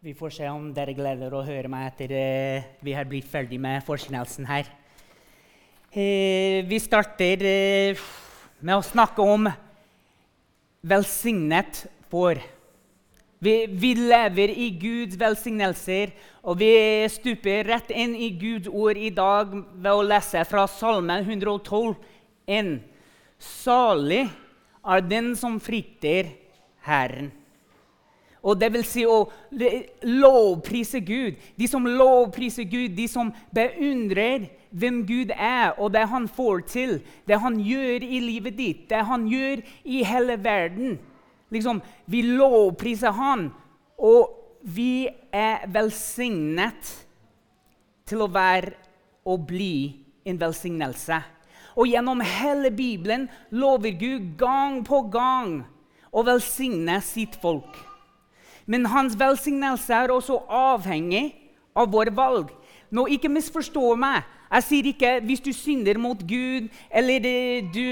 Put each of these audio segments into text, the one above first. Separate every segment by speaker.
Speaker 1: Vi får se om dere gleder å høre meg etter eh, vi har blitt ferdig med forkynnelsen her. Eh, vi starter eh, med å snakke om velsignet for'. Vi, vi lever i Guds velsignelser, og vi stuper rett inn i Guds ord i dag ved å lese fra Salme 112. 1. Salig er den som frykter Herren. Og det vil si å lovprise Gud. De som lovpriser Gud, de som beundrer hvem Gud er, og det han får til, det han gjør i livet ditt, det han gjør i hele verden. Liksom, Vi lovpriser han, og vi er velsignet til å være og bli en velsignelse. Og gjennom hele Bibelen lover Gud gang på gang å velsigne sitt folk. Men hans velsignelse er også avhengig av våre valg. Nå, Ikke misforstå meg. Jeg sier ikke hvis du synder mot Gud eller du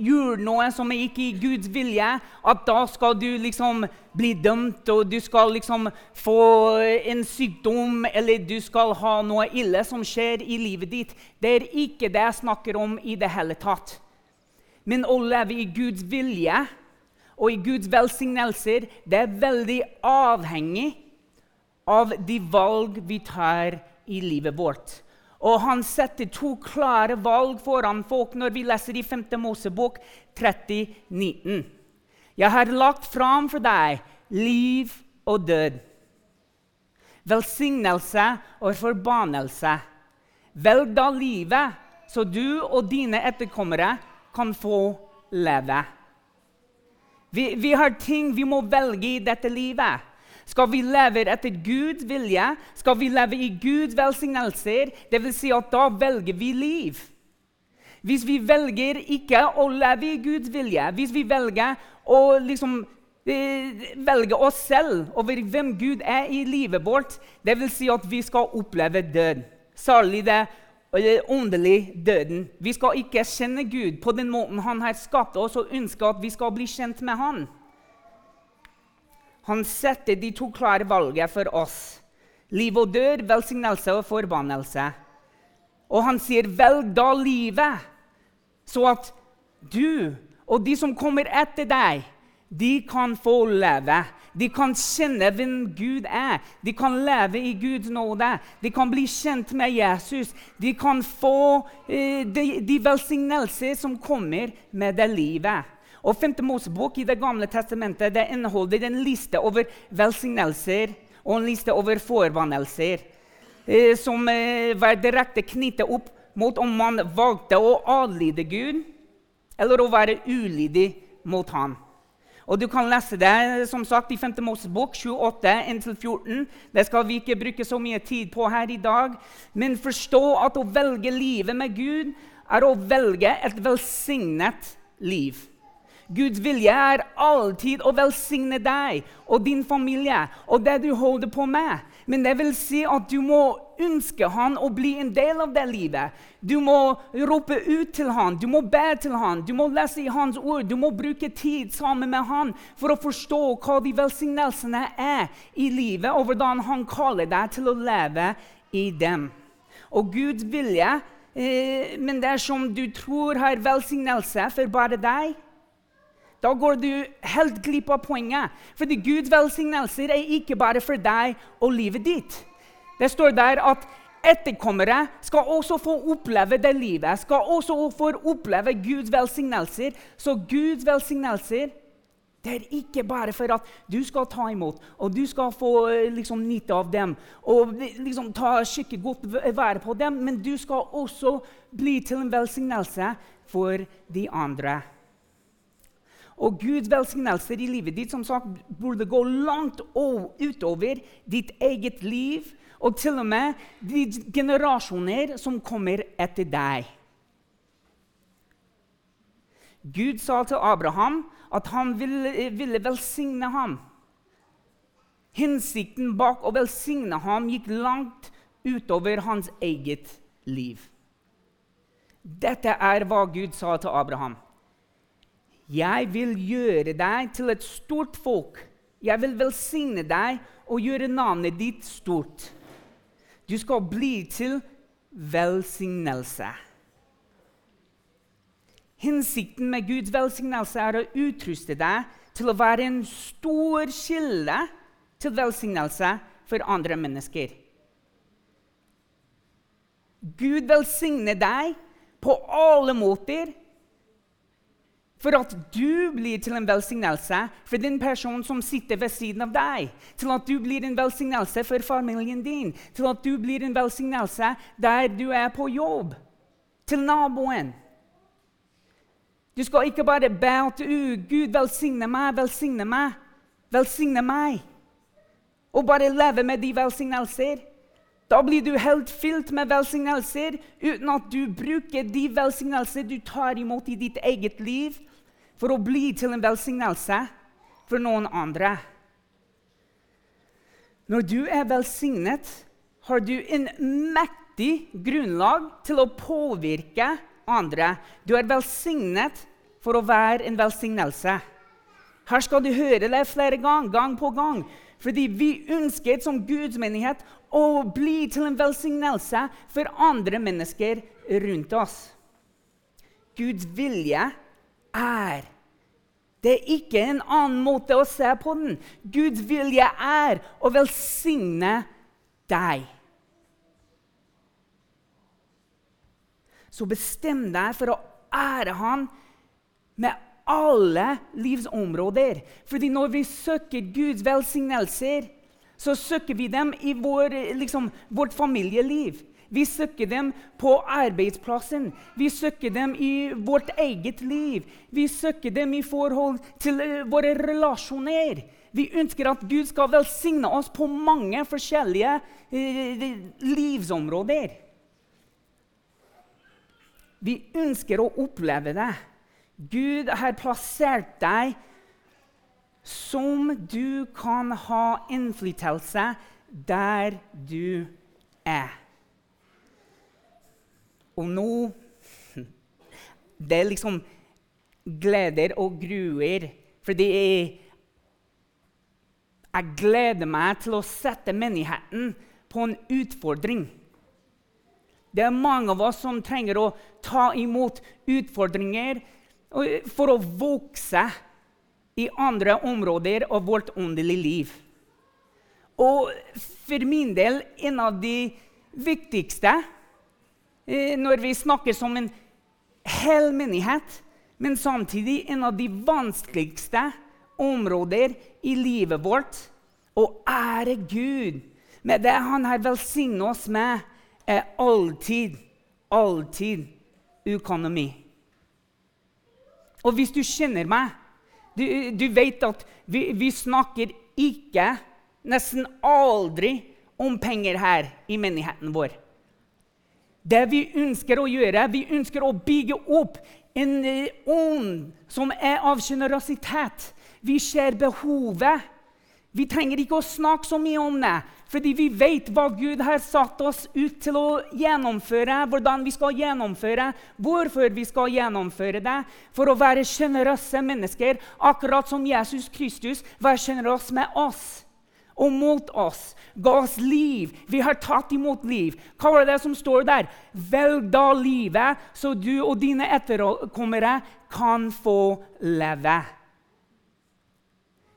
Speaker 1: gjør noe som er ikke i Guds vilje, at da skal du liksom bli dømt og du skal liksom få en sykdom eller du skal ha noe ille som skjer i livet ditt. Det er ikke det jeg snakker om i det hele tatt. Men å leve i Guds vilje og i Guds velsignelser, det er veldig avhengig av de valg vi tar i livet vårt. Og han setter to klare valg foran folk når vi leser i 5. Mosebok 30, Jeg har lagt fram for deg liv og død, velsignelse og forbannelse. Velg da livet, så du og dine etterkommere kan få leve. Vi, vi, har ting vi må velge i dette livet. Skal vi leve etter Guds vilje, skal vi leve i Guds velsignelser, dvs. Si at da velger vi liv. Hvis vi velger ikke å leve i Guds vilje, hvis vi velger å liksom, eh, velge oss selv over hvem Gud er i livet vårt, dvs. Si at vi skal oppleve død. Særlig det åndelig døden. Vi skal ikke kjenne Gud på den måten han har skapt oss, og ønsker at vi skal bli kjent med han. Han setter de to klare valgene for oss. Liv og død, velsignelse og forbannelse. Og han sier, 'Velg da livet', så at du og de som kommer etter deg, de kan få leve. De kan kjenne hvem Gud er. De kan leve i Guds nåde. De kan bli kjent med Jesus. De kan få eh, de, de velsignelser som kommer med det livet. Og 5. Mosebok i Det gamle testamentet det inneholder en liste over velsignelser og en liste over forbannelser eh, som eh, var direkte knyttet opp mot om man valgte å adlyde Gud eller å være ulydig mot ham. Og Du kan lese det som sagt, i 5. Mosebok 28-14. Det skal vi ikke bruke så mye tid på her i dag. Men forstå at å velge livet med Gud er å velge et velsignet liv. Guds vilje er alltid å velsigne deg og din familie og det du holder på med. Men det vil si at du må ønske han å bli en del av det livet. Du må rope ut til han, du må be til han, du må lese i hans ord. Du må bruke tid sammen med han for å forstå hva de velsignelsene er i livet, og hvordan han kaller deg til å leve i dem. Og Guds vilje, eh, men dersom du tror har velsignelse for bare deg da går du helt glipp av poenget. Fordi Guds velsignelser er ikke bare for deg og livet ditt. Det står der at etterkommere skal også få oppleve det livet. Skal også få oppleve Guds velsignelser. Så Guds velsignelser det er ikke bare for at du skal ta imot og du skal få liksom, nytte av dem og liksom, ta skikkelig godt vær på dem, men du skal også bli til en velsignelse for de andre. Og Guds velsignelser i livet ditt som sagt, burde gå langt utover ditt eget liv og til og med de generasjoner som kommer etter deg. Gud sa til Abraham at han ville, ville velsigne ham. Hensikten bak å velsigne ham gikk langt utover hans eget liv. Dette er hva Gud sa til Abraham. 'Jeg vil gjøre deg til et stort folk.' Jeg vil velsigne deg og gjøre navnet ditt stort. Du skal bli til velsignelse. Hensikten med Guds velsignelse er å utruste deg til å være en stor kilde til velsignelse for andre mennesker. Gud velsigner deg på alle måter for at du blir til en velsignelse for den personen som sitter ved siden av deg. Til at du blir en velsignelse for familien din. Til at du blir en velsignelse der du er på jobb. Til naboen. Du skal ikke bare be at Gud velsigne meg, velsigne meg, velsigne meg. Og bare leve med de velsignelser. Da blir du helt fylt med velsignelser uten at du bruker de velsignelser du tar imot i ditt eget liv, for å bli til en velsignelse for noen andre. Når du er velsignet, har du en mektig grunnlag til å påvirke andre. Du er velsignet for å være en velsignelse. Her skal du høre det flere ganger, gang på gang. Fordi vi ønsker som Guds menighet å bli til en velsignelse for andre mennesker rundt oss. Guds vilje er Det er ikke en annen måte å se på den. Guds vilje er å velsigne deg. Så bestem deg for å ære Han med alle livsområder. Fordi når vi søker Guds velsignelser, så søker vi dem i vår, liksom, vårt familieliv. Vi søker dem på arbeidsplassen. Vi søker dem i vårt eget liv. Vi søker dem i forhold til uh, våre relasjoner. Vi ønsker at Gud skal velsigne oss på mange forskjellige uh, livsområder. Vi ønsker å oppleve det. Gud har plassert deg som du kan ha innflytelse der du er. Og nå Det er liksom gleder og gruer. Fordi jeg, jeg gleder meg til å sette menigheten på en utfordring. Det er mange av oss som trenger å ta imot utfordringer for å vokse i andre områder av vårt åndelige liv. Og for min del en av de viktigste når vi snakker som en hel menighet, men samtidig en av de vanskeligste områder i livet vårt, å ære Gud med det Han har velsignet oss med, er alltid, alltid økonomi. Og hvis du kjenner meg, du, du vet at vi, vi, snakker ikke, nesten aldri, om penger her i menigheten vår. Det vi ønsker å gjøre, vi ønsker å bygge opp en eh, ånd som er av sjenerøsitet. Vi ser behovet. Vi trenger ikke å snakke så mye om det, fordi vi vet hva Gud har satt oss ut til å gjennomføre, hvordan vi skal gjennomføre, hvorfor vi skal gjennomføre det. For å være sjenerøse mennesker, akkurat som Jesus Kristus var sjenerøs med oss og mot oss. Ga oss liv. Vi har tatt imot liv. Hva er det som står der? Velg da livet, så du og dine etterkommere kan få leve.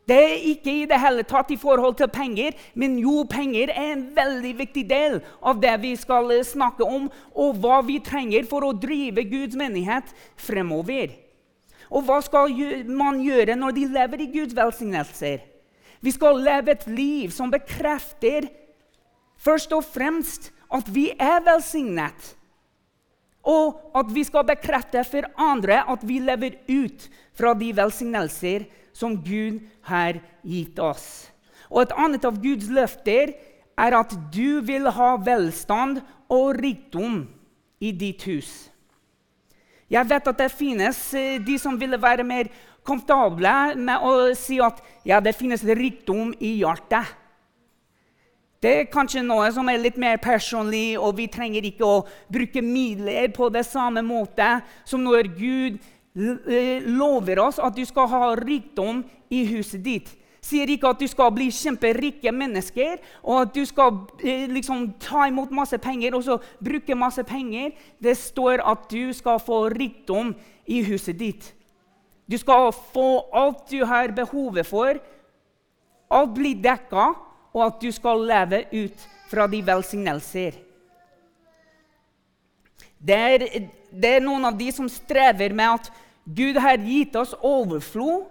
Speaker 1: Det er ikke i det hele tatt i forhold til penger, men jo, penger er en veldig viktig del av det vi skal snakke om, og hva vi trenger for å drive Guds menighet fremover. Og hva skal man gjøre når de lever i Guds velsignelser? Vi skal leve et liv som bekrefter først og fremst at vi er velsignet. Og at vi skal bekrefte for andre at vi lever ut fra de velsignelser som Gud har gitt oss. Og et annet av Guds løfter er at du vil ha velstand og rikdom i ditt hus. Jeg vet at det finnes eh, de som ville være mer komfortable med å si at ja, det finnes rikdom i hjertet. Det er kanskje noe som er litt mer personlig, og vi trenger ikke å bruke midler på det samme måte som når Gud Eh, lover oss at du skal ha rikdom i huset ditt. Sier ikke at du skal bli kjemperike mennesker og at du skal eh, liksom, ta imot masse penger og så bruke masse penger. Det står at du skal få rikdom i huset ditt. Du skal få alt du har behovet for. Alt blir dekka, og at du skal leve ut fra de velsignelser. Det er, det er noen av de som strever med at Gud har gitt oss overflod,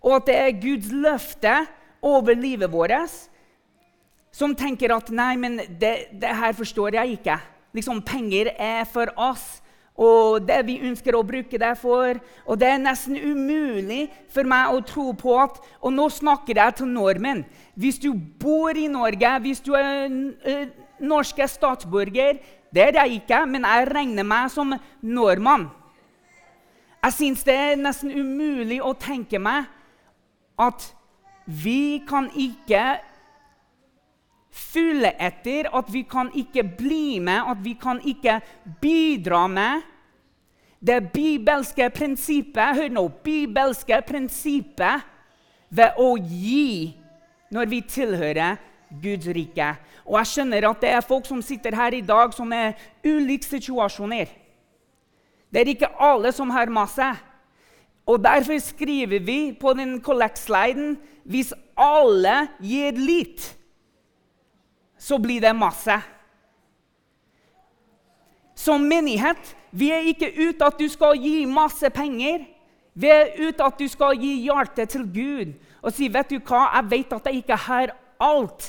Speaker 1: og at det er Guds løfte over livet vårt, som tenker at nei, men det, det her forstår jeg ikke. Liksom, Penger er for oss og det vi ønsker å bruke det for. Og det er nesten umulig for meg å tro på at Og nå snakker jeg til nordmenn. Hvis du bor i Norge, hvis du er norske statsborger Det er jeg ikke, men jeg regner meg som nordmann. Jeg syns det er nesten umulig å tenke meg at vi kan ikke følge etter, at vi kan ikke bli med, at vi kan ikke bidra med det bibelske prinsippet Hør nå. Bibelske prinsippet ved å gi når vi tilhører Guds rike. Og jeg skjønner at det er folk som sitter her i dag som er ulike situasjoner. Det er ikke alle som har masse. Og Derfor skriver vi på den collect-sliden hvis alle gir litt, så blir det masse. Som menighet vi er ikke ute at du skal gi masse penger. Vi er ute at du skal gi hjertet til Gud og si vet du hva, jeg vet at jeg ikke har alt.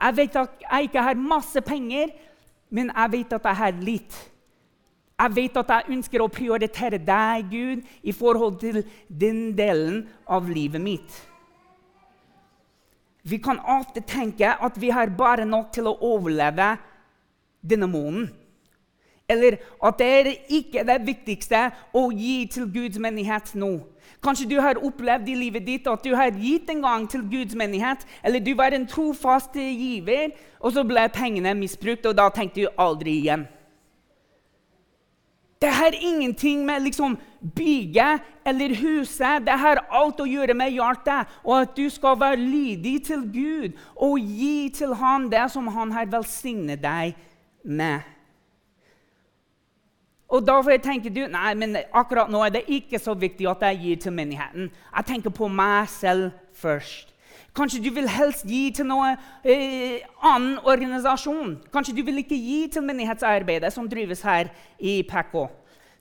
Speaker 1: Jeg vet at jeg ikke har masse penger, men jeg vet at jeg har litt. Jeg vet at jeg ønsker å prioritere deg, Gud, i forhold til den delen av livet mitt. Vi kan ofte tenke at vi har bare nok til å overleve denne måneden. Eller at det er ikke det viktigste å gi til Guds menighet nå. Kanskje du har opplevd i livet ditt at du har gitt en gang til Guds menighet, eller du var en trofast giver, og så ble pengene misbrukt, og da tenkte du aldri igjen. Det har ingenting med liksom bygget eller huset Det har alt å gjøre med hjertet, og at du skal være lydig til Gud og gi til Han det som Han har velsignet deg med. Og da tenker du nei, men akkurat nå er det ikke så viktig at jeg gir til menigheten. Jeg tenker på meg selv først. Kanskje du vil helst gi til noen eh, annen organisasjon. Kanskje du vil ikke gi til menighetsarbeidet som drives her i Pekko.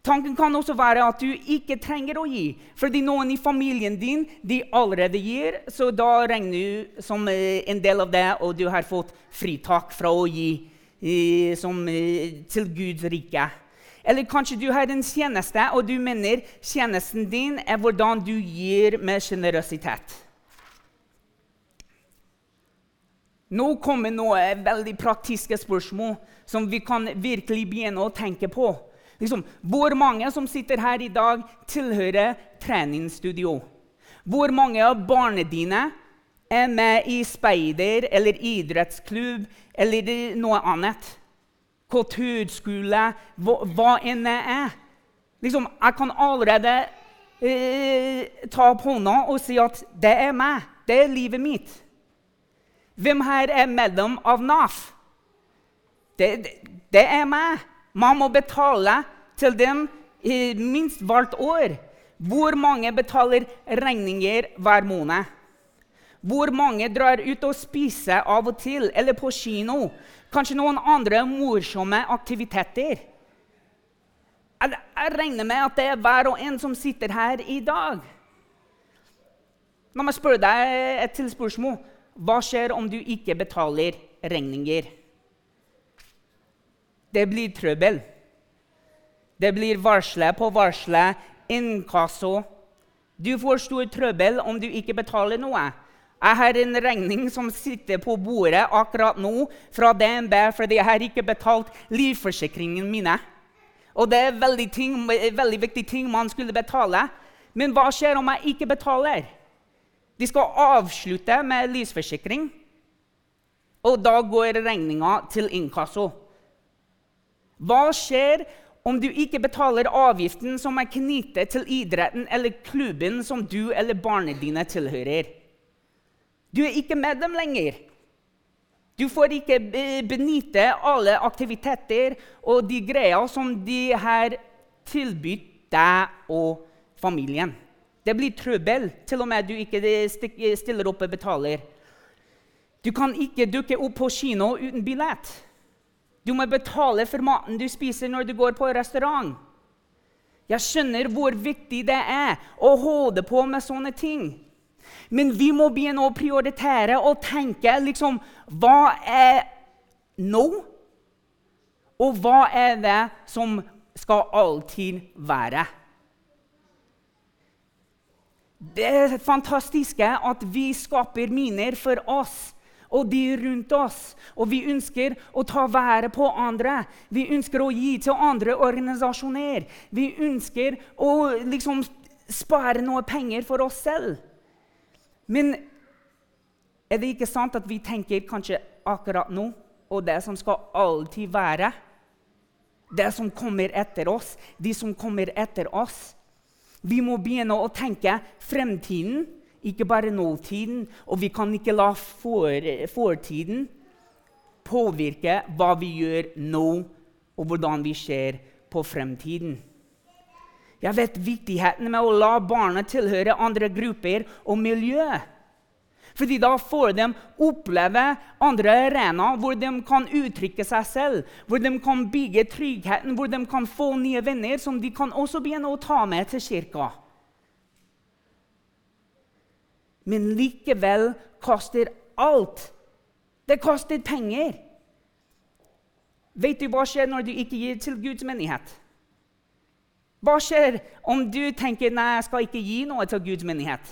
Speaker 1: Tanken kan også være at du ikke trenger å gi, fordi noen i familien din de allerede gir. Så da regner du som eh, en del av det, og du har fått fritak fra å gi eh, som, eh, til Guds rike. Eller kanskje du har en tjeneste, og du mener tjenesten din er hvordan du gir med sjenerøsitet. Nå kommer noen veldig praktiske spørsmål som vi kan virkelig begynne å tenke på. Liksom, hvor mange som sitter her i dag, tilhører treningsstudio? Hvor mange av barna dine er med i speider eller idrettsklubb eller noe annet? kulturskole, hva, hva enn det er. Liksom, jeg kan allerede eh, ta opp hånda og si at det er meg. Det er livet mitt. Hvem her er medlem av NAF? Det, det, det er meg. Man må betale til dem i minst hvert år. Hvor mange betaler regninger hver måned? Hvor mange drar ut og spiser av og til, eller på kino? Kanskje noen andre morsomme aktiviteter? Jeg, regner med at det er hver og en som sitter her i dag. La meg spørre deg et til spørsmål. Hva skjer om du ikke betaler regninger? Det blir trøbbel. Det blir varsle på varsle, inkasso. Du får stor trøbbel om du ikke betaler noe. Jeg har en regning som sitter på bordet akkurat nå fra DNB fordi jeg har ikke betalt livforsikringen mine. Og det er veldig, ting, veldig viktig ting man skulle betale. Men hva skjer om jeg ikke betaler? De skal avslutte med livsforsikring, og da går regninga til inkasso. Hva skjer om du ikke betaler avgiften som er knyttet til idretten eller klubben som du eller barna dine tilhører? Du er ikke med dem lenger. Du får ikke benytte alle aktiviteter og de greier som de har tilbudt deg og familien. Det blir trøbbel til og med du ikke stiller opp og betaler. Du kan ikke dukke opp på kino uten billett. Du må betale for maten du spiser når du går på restaurant. Jeg skjønner hvor viktig det er å holde på med sånne ting. Men vi må begynne å prioritere og tenke liksom Hva er nå? Og hva er det som skal alltid være? Det er at vi skaper miner for oss og de rundt oss. Og vi ønsker å ta vare på andre. Vi ønsker å gi til andre organisasjoner. Vi ønsker å liksom spare noe penger for oss selv. Men er det ikke sant at vi tenker kanskje akkurat nå og det som skal alltid være? Det som kommer etter oss, de som kommer etter oss. Vi må begynne å tenke fremtiden, ikke bare nåtiden. Og vi kan ikke la fortiden påvirke hva vi gjør nå, og hvordan vi ser på fremtiden. Jeg vet viktigheten med å la barna tilhøre andre grupper og miljø. Fordi da får de oppleve andre arenaer hvor de kan uttrykke seg selv, hvor de kan bygge tryggheten, hvor de kan få nye venner som de kan også begynne å ta med til kirka. Men likevel koster alt. Det koster penger. Vet du hva skjer når du ikke gir til Guds menighet? Hva skjer om du tenker nei, jeg skal ikke gi noe til Guds menighet?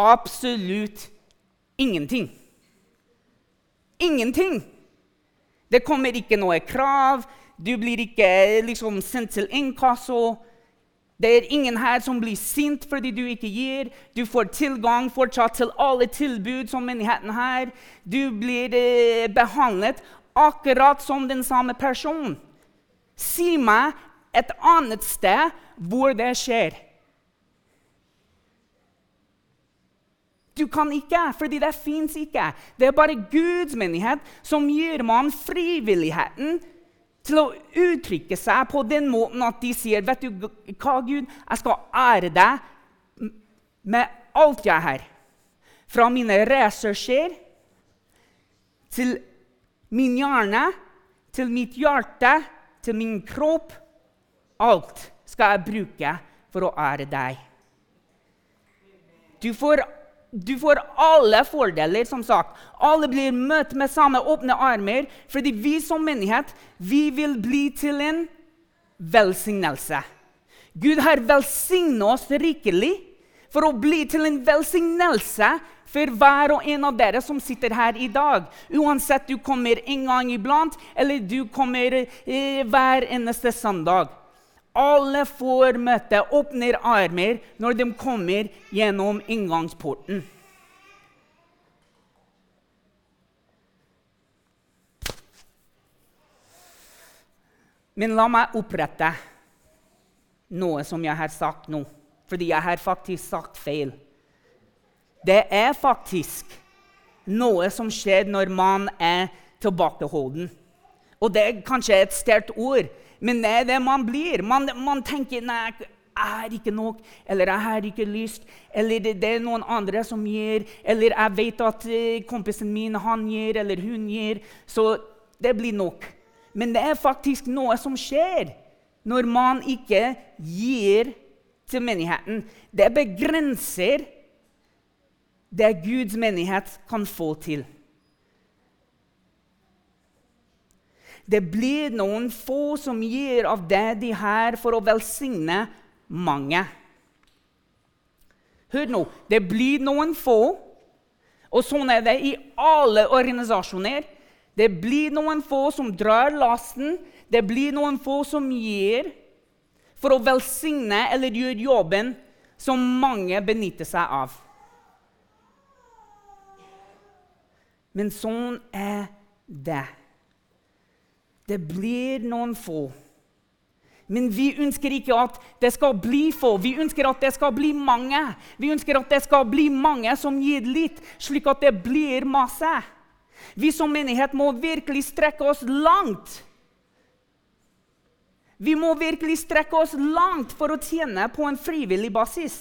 Speaker 1: Absolutt ingenting. Ingenting! Det kommer ikke noe krav. Du blir ikke liksom, sendt til inkasso. Det er ingen her som blir sint fordi du ikke gir. Du får tilgang fortsatt til alle tilbud som menigheten har. Du blir eh, behandlet akkurat som den samme personen. Si meg et annet sted hvor det skjer. Du kan ikke, fordi det fins ikke. Det er bare Guds menighet som gir man frivilligheten til å uttrykke seg på den måten at de sier vet du hva, Gud, jeg skal ære deg med alt jeg har. Fra mine ressurser til min hjerne, til mitt hjerte, til min kropp Alt skal jeg bruke for å ære deg. Du får, du får alle fordeler, som sagt. Alle blir møtt med samme åpne armer, fordi vi som menighet vi vil bli til en velsignelse. Gud har velsignet oss rikelig for å bli til en velsignelse for hver og en av dere som sitter her i dag. Uansett du kommer en gang iblant, eller du kommer eh, hver eneste søndag. Alle får møte åpner armer når de kommer gjennom inngangsporten. Men la meg opprette noe som jeg har sagt nå, fordi jeg har faktisk sagt feil. Det er faktisk noe som skjer når man er tilbakeholden. Og det er kanskje et sterkt ord, men det er det man blir. Man, man tenker nei, jeg er ikke nok, eller jeg har ikke lyst, eller det, er noen andre som gir, eller jeg vet at eh, kompisen min han gir, eller hun gir, så det blir nok. Men det er faktisk noe som skjer når man ikke gir til menigheten. Det begrenser det Guds menighet kan få til. Det blir noen få som gir av det de har, for å velsigne mange. Hør nå. Det blir noen få, og sånn er det i alle organisasjoner. Det blir noen få som drar lasten. Det blir noen få som gir for å velsigne eller gjøre jobben som mange benytter seg av. Men sånn er det. Det blir noen få. Men vi ønsker ikke at det skal bli få. Vi ønsker at det skal bli mange. Vi ønsker at det skal bli mange som gir litt, slik at det blir masse. Vi som menighet må virkelig strekke oss langt. Vi må virkelig strekke oss langt for å tjene på en frivillig basis.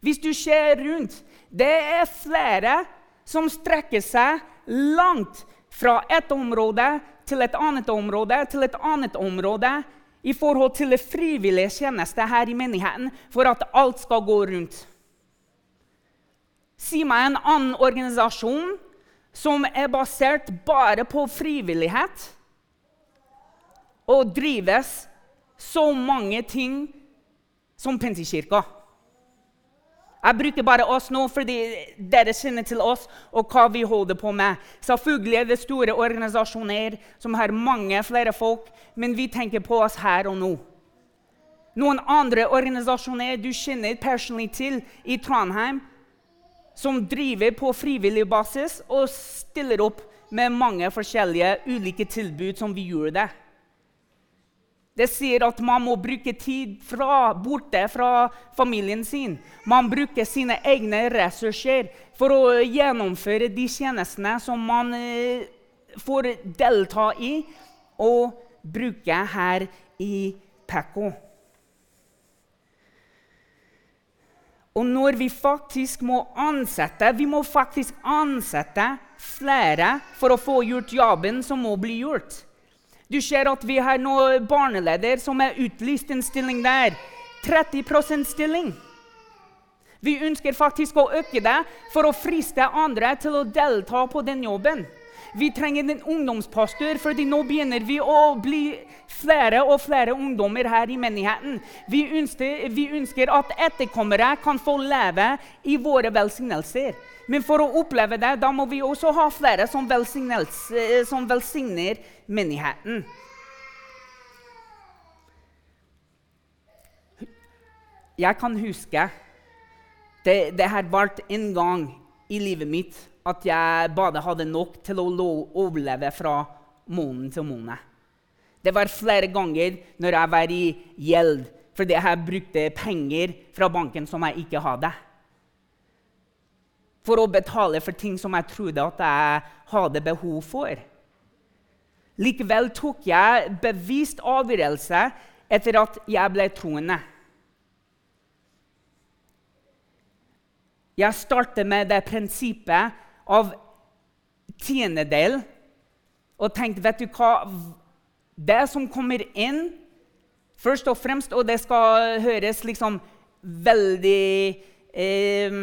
Speaker 1: Hvis du ser rundt, det er flere som strekker seg langt fra et område til et annet område til et annet område i forhold til det frivillige tjeneste her i menigheten for at alt skal gå rundt. Si meg en annen organisasjon som er basert bare på frivillighet og drives så mange ting som Pentekirka. Jeg bruker bare oss nå fordi dere kjenner til oss og hva vi holder på med. Selvfølgelig er det store organisasjoner som har mange flere folk, men vi tenker på oss her og nå. Noen andre organisasjoner du kjenner personlig til i Trondheim, som driver på frivillig basis og stiller opp med mange forskjellige ulike tilbud som vi gjør det. Det sier at man må bruke tid fra, borte fra familien sin. Man bruker sine egne ressurser for å gjennomføre de tjenestene som man eh, får delta i og bruke her i Pekko. Og når vi faktisk må ansette Vi må faktisk ansette flere for å få gjort jobben som må bli gjort. Du ser at vi har nå barneleder som er utlyst en stilling der. 30 stilling. Vi ønsker faktisk å øke det for å friste andre til å delta på den jobben. Vi trenger en ungdomspastor, fordi nå begynner vi å bli flere og flere ungdommer her i menigheten. Vi ønsker, vi ønsker at etterkommere kan få leve i våre velsignelser. Men for å oppleve det, da må vi også ha flere som, som velsigner menigheten. Jeg kan huske det, det har vært en gang i livet mitt at jeg bare hadde nok til å overleve fra måned til måned. Det var flere ganger når jeg var i gjeld fordi jeg brukte penger fra banken som jeg ikke hadde for å betale for ting som jeg trodde at jeg hadde behov for. Likevel tok jeg bevisst avgjørelse etter at jeg ble troende. Jeg startet med det prinsippet av tiendedel og tenkte vet du hva, Det som kommer inn, først og fremst, og det skal høres liksom veldig eh,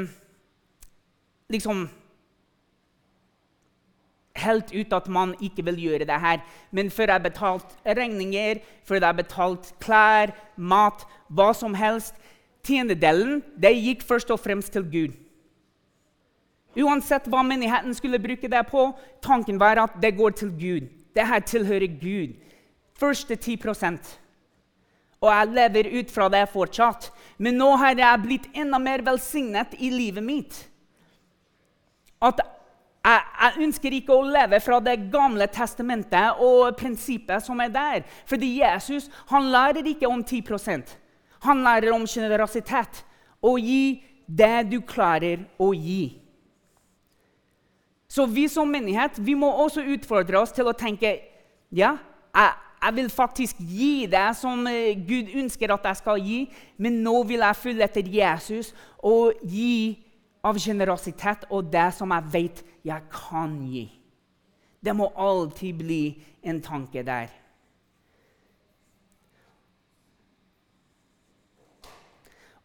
Speaker 1: liksom helt ut at man ikke vil gjøre det her. Men før jeg har betalt regninger, før jeg har betalt klær, mat, hva som helst Tiendedelen det gikk først og fremst til Gud. Uansett hva menigheten skulle bruke det på, tanken var at det går til Gud. Det her tilhører Gud. Første 10% Og jeg lever ut fra det fortsatt. Men nå har jeg blitt enda mer velsignet i livet mitt at jeg, jeg, ønsker ikke å leve fra Det gamle testamentet og prinsippet som er der. Fordi Jesus han lærer ikke om 10% Han lærer om generøsitet. Å gi det du klarer å gi. Så vi som menighet vi må også utfordre oss til å tenke ja, jeg, jeg vil faktisk gi det som eh, Gud ønsker at jeg skal gi, men nå vil jeg følge etter Jesus og gi av generøsitet og det som jeg vet jeg kan gi. Det må alltid bli en tanke der.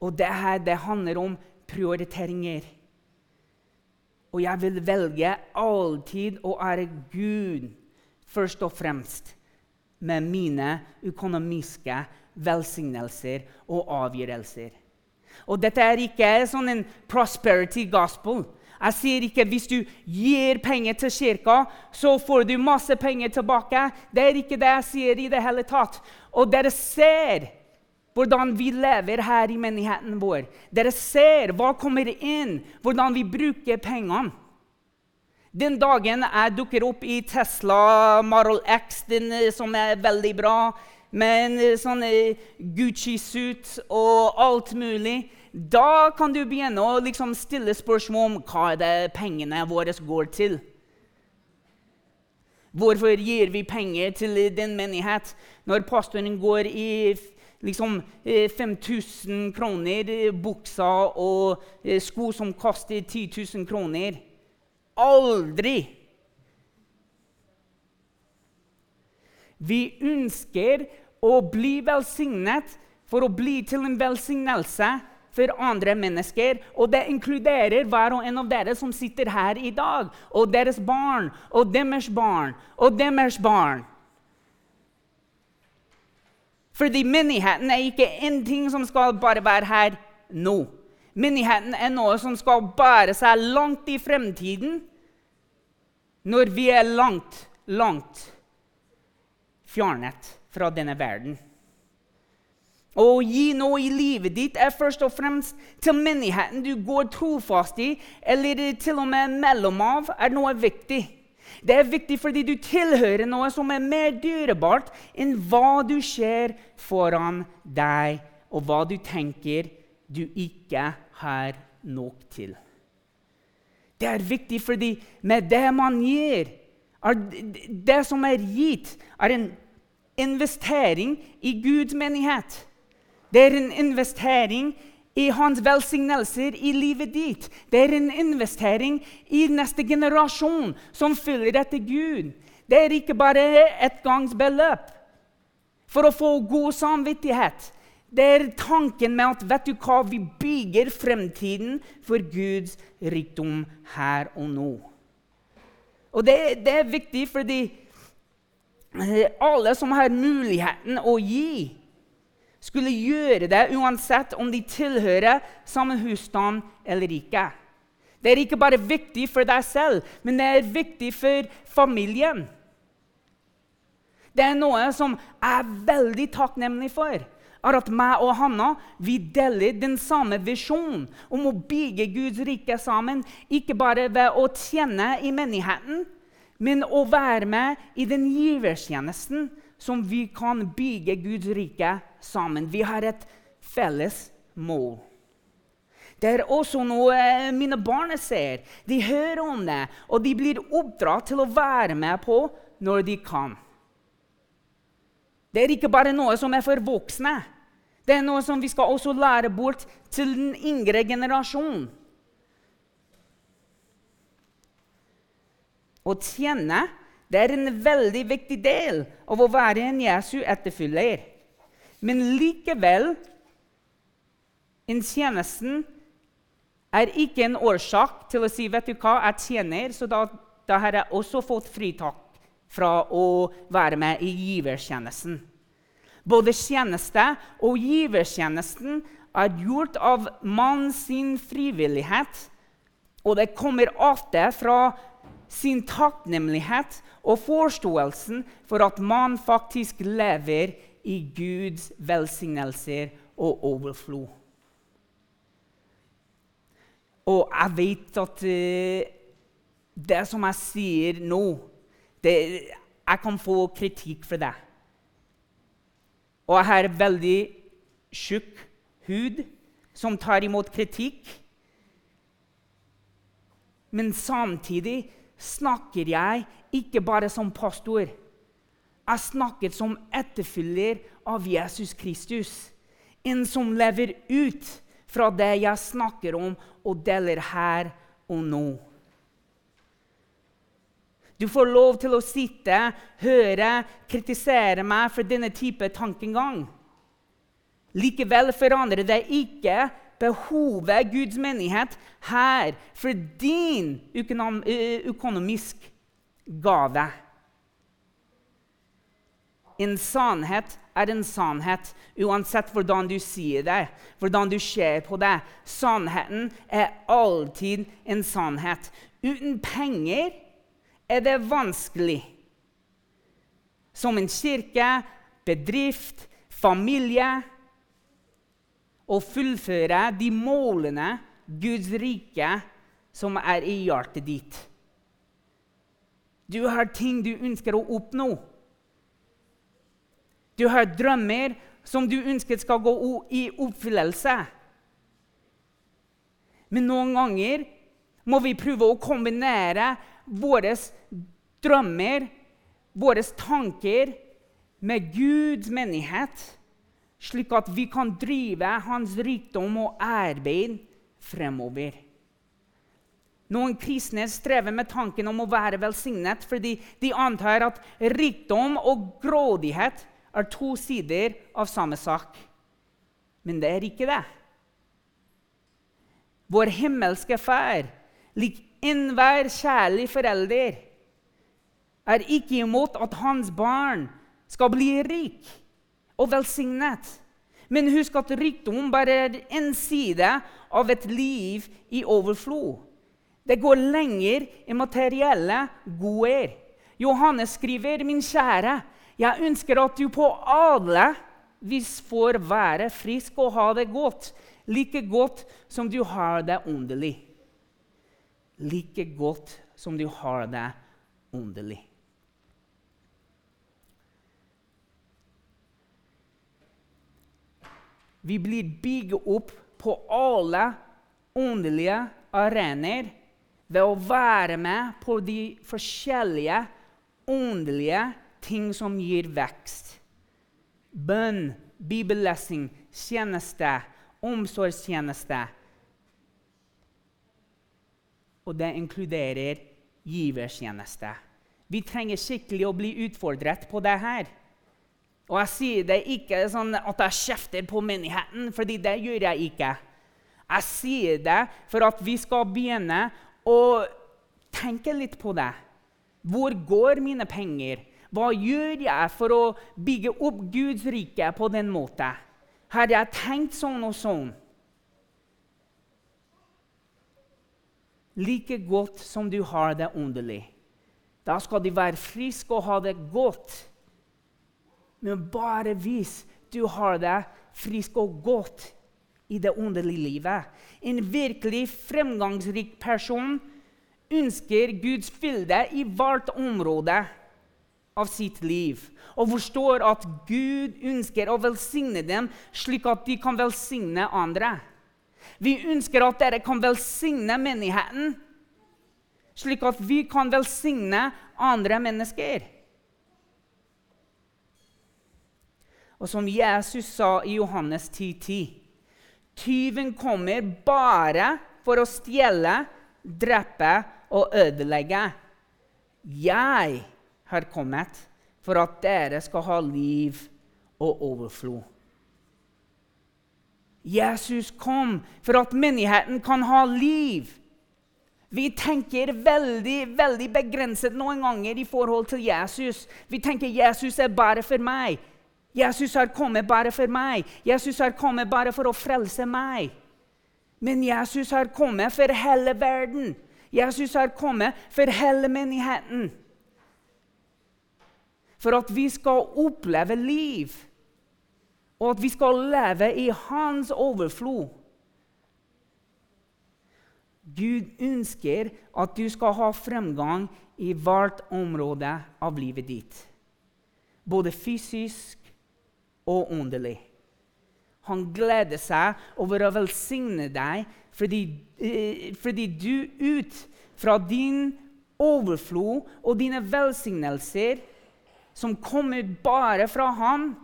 Speaker 1: Og det her det handler om prioriteringer. Og jeg vil velge alltid å være Gud først og fremst med mine økonomiske velsignelser og avgjørelser. Og dette er ikke sånn en prosperity gospel. Jeg sier ikke hvis du gir penger til kirka, så får du masse penger tilbake. Det er ikke det jeg sier i det hele tatt. Og dere ser hvordan vi lever her i menigheten vår. Dere ser hva kommer inn, hvordan vi bruker pengene. Den dagen jeg dukker opp i Tesla Model X, den, eh, som er veldig bra, med en eh, sånn eh, Gucci-suit og alt mulig, da kan du begynne å liksom stille spørsmål om hva er det pengene våre går til. Hvorfor gir vi penger til den menighet når pastoren går i liksom 5000 kroner buksa og sko som koster 10 000 kroner? Aldri! Vi ønsker å bli velsignet for å bli til en velsignelse for andre mennesker. Og det inkluderer hver og en av dere som sitter her i dag, og deres barn og deres barn og deres barn. Fordi menigheten er ikke en ting som skal bare være her nå. Menigheten er noe som skal bære seg langt i fremtiden, når vi er langt, langt fjernet fra denne verden. Å gi noe i livet ditt er først og fremst til menigheten du går trofast i, eller til og med mellom av, er noe viktig. Det er viktig fordi du tilhører noe som er mer dyrebart enn hva du ser foran deg, og hva du tenker du ikke har nok til. Det er viktig fordi med det man gir, det som er gitt, er en investering i Guds menighet. Det er en investering i hans velsignelser i livet ditt. Det er en investering i neste generasjon som følger etter Gud. Det er ikke bare et gangs beløp for å få god samvittighet. Det er tanken med at vet du hva, vi bygger fremtiden for Guds rikdom her og nå. Og det, det er viktig fordi alle som har muligheten å gi, skulle gjøre det uansett om de tilhører samme husstand eller ikke. Det er ikke bare viktig for deg selv, men det er viktig for familien. Det er noe som jeg er veldig takknemlig for. er At meg og Hanna vi deler den samme visjonen om å bygge Guds rike sammen. Ikke bare ved å tjene i menigheten, men å være med i den giverstjenesten som vi kan bygge Guds rike sammen. Vi har et felles mål. Det er også noe mine barn ser. De hører om det, og de blir oppdratt til å være med på når de kan. Det er ikke bare noe som er for voksne. Det er noe som vi skal også lære bort til den yngre generasjonen. Å tjene det er en veldig viktig del av å være en Jesu etterfølger. Men likevel en tjenesten er ikke en årsak til å si vet du hva, jeg tjener, så da, da har jeg også fått fritak fra å være med i givertjenesten. Både tjeneste og givertjenesten er gjort av mann sin frivillighet, og det kommer ofte fra sin takknemlighet og forståelsen for at man faktisk lever i Guds velsignelser og overflod. Og jeg vet at uh, det som jeg sier nå det, Jeg kan få kritikk for det. Og jeg har veldig tjukk hud som tar imot kritikk. Men samtidig snakker jeg ikke bare som pastor. Jeg snakker som etterfyller av Jesus Kristus. En som lever ut fra det jeg snakker om og deler her og nå. Du får lov til å sitte, høre, kritisere meg for denne type tankegang. Likevel forandrer det ikke behovet Guds menighet her for din økonomisk gave. En sannhet er en sannhet, uansett hvordan du sier det, hvordan du ser på det. Sannheten er alltid en sannhet. Uten penger er det vanskelig. Som en kirke, bedrift, familie å fullføre de målene Guds rike som er i hjertet ditt. Du har ting du ønsker å oppnå. Du har drømmer som du ønsker skal gå i oppfyllelse. Men noen ganger må vi prøve å kombinere våre drømmer, våre tanker, med Guds menighet, slik at vi kan drive hans rikdom og arbeid fremover. Noen kristne strever med tanken om å være velsignet fordi de antar at rikdom og grådighet er to sider av samme sak. Men det er ikke det. Vår himmelske Far, lik enhver kjærlig forelder, er ikke imot at hans barn skal bli rik og velsignet. Men husk at rikdom bare er en side av et liv i overflod. Det går lenger i materielle goder. Johannes skriver, 'Min kjære, jeg ønsker at du på alle vis får være frisk og ha det godt, like godt som du har det åndelig.' Like godt som du har det åndelig. Vi blir bygd opp på alle åndelige arenaer ved å være med på de forskjellige åndelige ting som gir vekst. Bønn, bibellesing, tjeneste, omsorgstjeneste. Og det inkluderer givertjeneste. Vi trenger skikkelig å bli utfordret på det her. Og jeg sier det ikke sånn at jeg kjefter på menigheten, fordi det gjør jeg ikke. Jeg sier det for at vi skal begynne å tenke litt på det. Hvor går mine penger? Hva gjør jeg for å bygge opp Guds rike på den måten? Har jeg tenkt sånn og sånn? Like godt som du har det åndelig. Da skal du være frisk og ha det godt men bare hvis du har det frisk og godt i det åndelige livet. En virkelig fremgangsrik person ønsker Guds fylde i hvert område av sitt liv og forstår at Gud ønsker å velsigne dem slik at de kan velsigne andre. Vi ønsker at dere kan velsigne menigheten, slik at vi kan velsigne andre mennesker. Og som Jesus sa i Johannes 10,10.: 10, Tyven kommer bare for å stjele, drepe og ødelegge. Jeg har kommet for at dere skal ha liv og overflod. Jesus kom for at menigheten kan ha liv. Vi tenker veldig veldig begrenset noen ganger i forhold til Jesus. Vi tenker Jesus er bare for meg. Jesus har kommet bare for meg. Jesus har kommet bare for å frelse meg. Men Jesus har kommet for hele verden. Jesus har kommet for hele menigheten. For at vi skal oppleve liv, og at vi skal leve i hans overflod. Gud ønsker at du skal ha fremgang i hvert område av livet ditt. Både fysisk, og åndelig. Han gleder seg over å velsigne deg fordi, eh, fordi du ut fra din overflod og dine velsignelser, som kommer bare fra Han,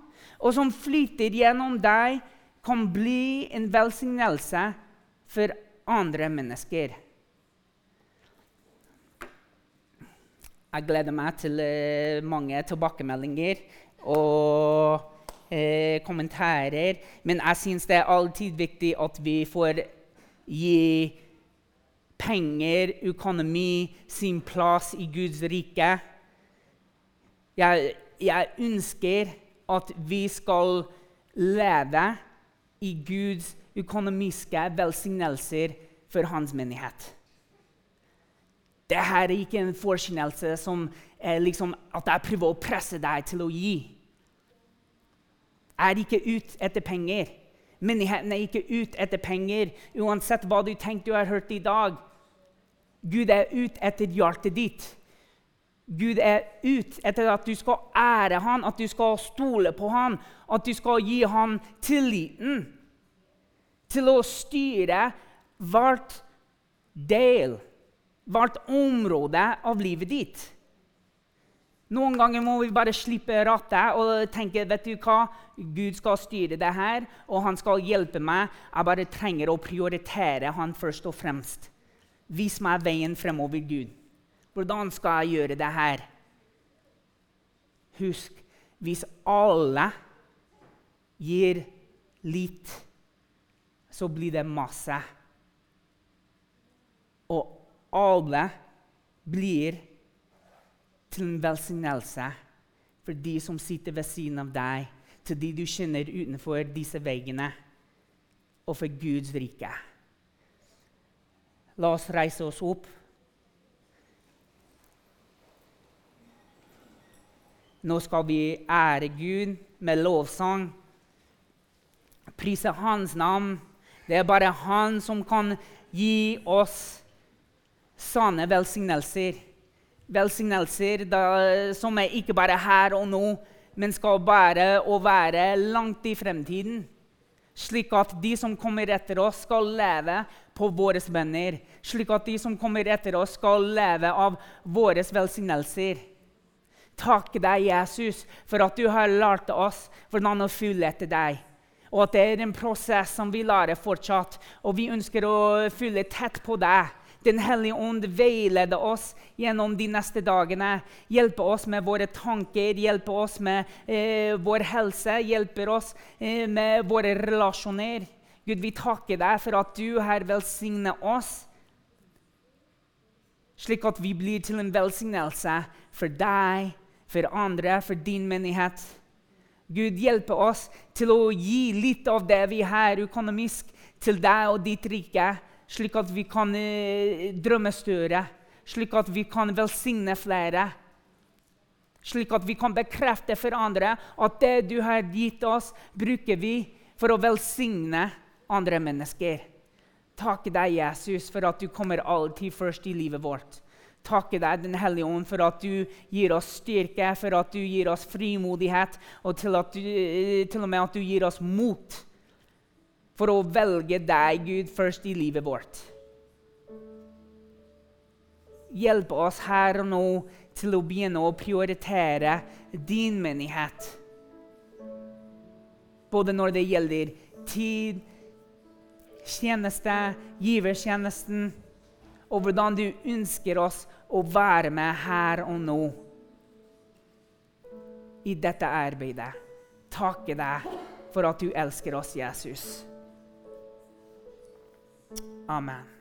Speaker 1: og som flyter gjennom deg, kan bli en velsignelse for andre mennesker. Jeg gleder meg til eh, mange tilbakemeldinger. og eh, kommentarer. Men jeg syns det er alltid viktig at vi får gi penger, økonomi, sin plass i Guds rike. Jeg, jeg ønsker at vi skal leve i Guds økonomiske velsignelser for hans menighet. Dette er ikke en forkynnelse som er liksom at jeg prøver å presse deg til å gi er ikke ut etter penger. Menigheten er ikke ut etter penger, uansett hva du tenker du har hørt i dag. Gud er ut etter hjertet ditt. Gud er ut etter at du skal ære han, at du skal stole på han, at du skal gi han tilliten til å styre hvert del, hvert område av livet ditt. Noen ganger må vi bare slippe rattet og tenke vet du hva? Gud skal styre det her, og han skal hjelpe meg. Jeg bare trenger å prioritere han først og fremst. Vis meg veien fremover, Gud. Hvordan skal jeg gjøre det her? Husk, hvis alle gir litt, så blir det masse. Og alle blir til en velsignelse for de som sitter ved siden av deg, til de du kjenner utenfor disse veggene, og for Guds rike. La oss reise oss opp. Nå skal vi ære Gud med lovsang, prise Hans navn. Det er bare Han som kan gi oss sanne velsignelser velsignelser da, som er ikke bare her og nå, men skal bare og være langt i fremtiden. Slik at de som kommer etter oss, skal leve på våre bønner. Slik at de som kommer etter oss, skal leve av våre velsignelser. Takk deg, Jesus, for at du har lært oss hvordan å følge etter deg. Og at det er en prosess som vi lærer fortsatt. Og vi ønsker å følge tett på deg den hellige ånd veileder oss gjennom de neste dagene. Hjelper oss med våre tanker, hjelper oss med eh, vår helse, hjelper oss eh, med våre relasjoner. Gud, vi takker deg for at du her velsigner oss, slik at vi blir til en velsignelse for deg, for andre, for din menighet. Gud, hjelpe oss til å gi litt av det vi har økonomisk, til deg og ditt rike slik at vi kan eh, drømme større, slik at vi kan velsigne flere. Slik at vi kan bekrefte for andre at det du har gitt oss, bruker vi for å velsigne andre mennesker. Takk deg, Jesus, for at du kommer alltid først i livet vårt. Takk deg, Den hellige ånd, for at du gir oss styrke, for at du gir oss frimodighet, og til, du, eh, til og med at du gir oss mot for å velge deg, Gud, først i livet vårt. Hjelp oss her og nå til å begynne å prioritere din menighet. Både når det gjelder tid, tjeneste, givertjenesten, og hvordan du ønsker oss å være med her og nå i dette arbeidet. Takke deg for at du elsker oss, Jesus. Amen.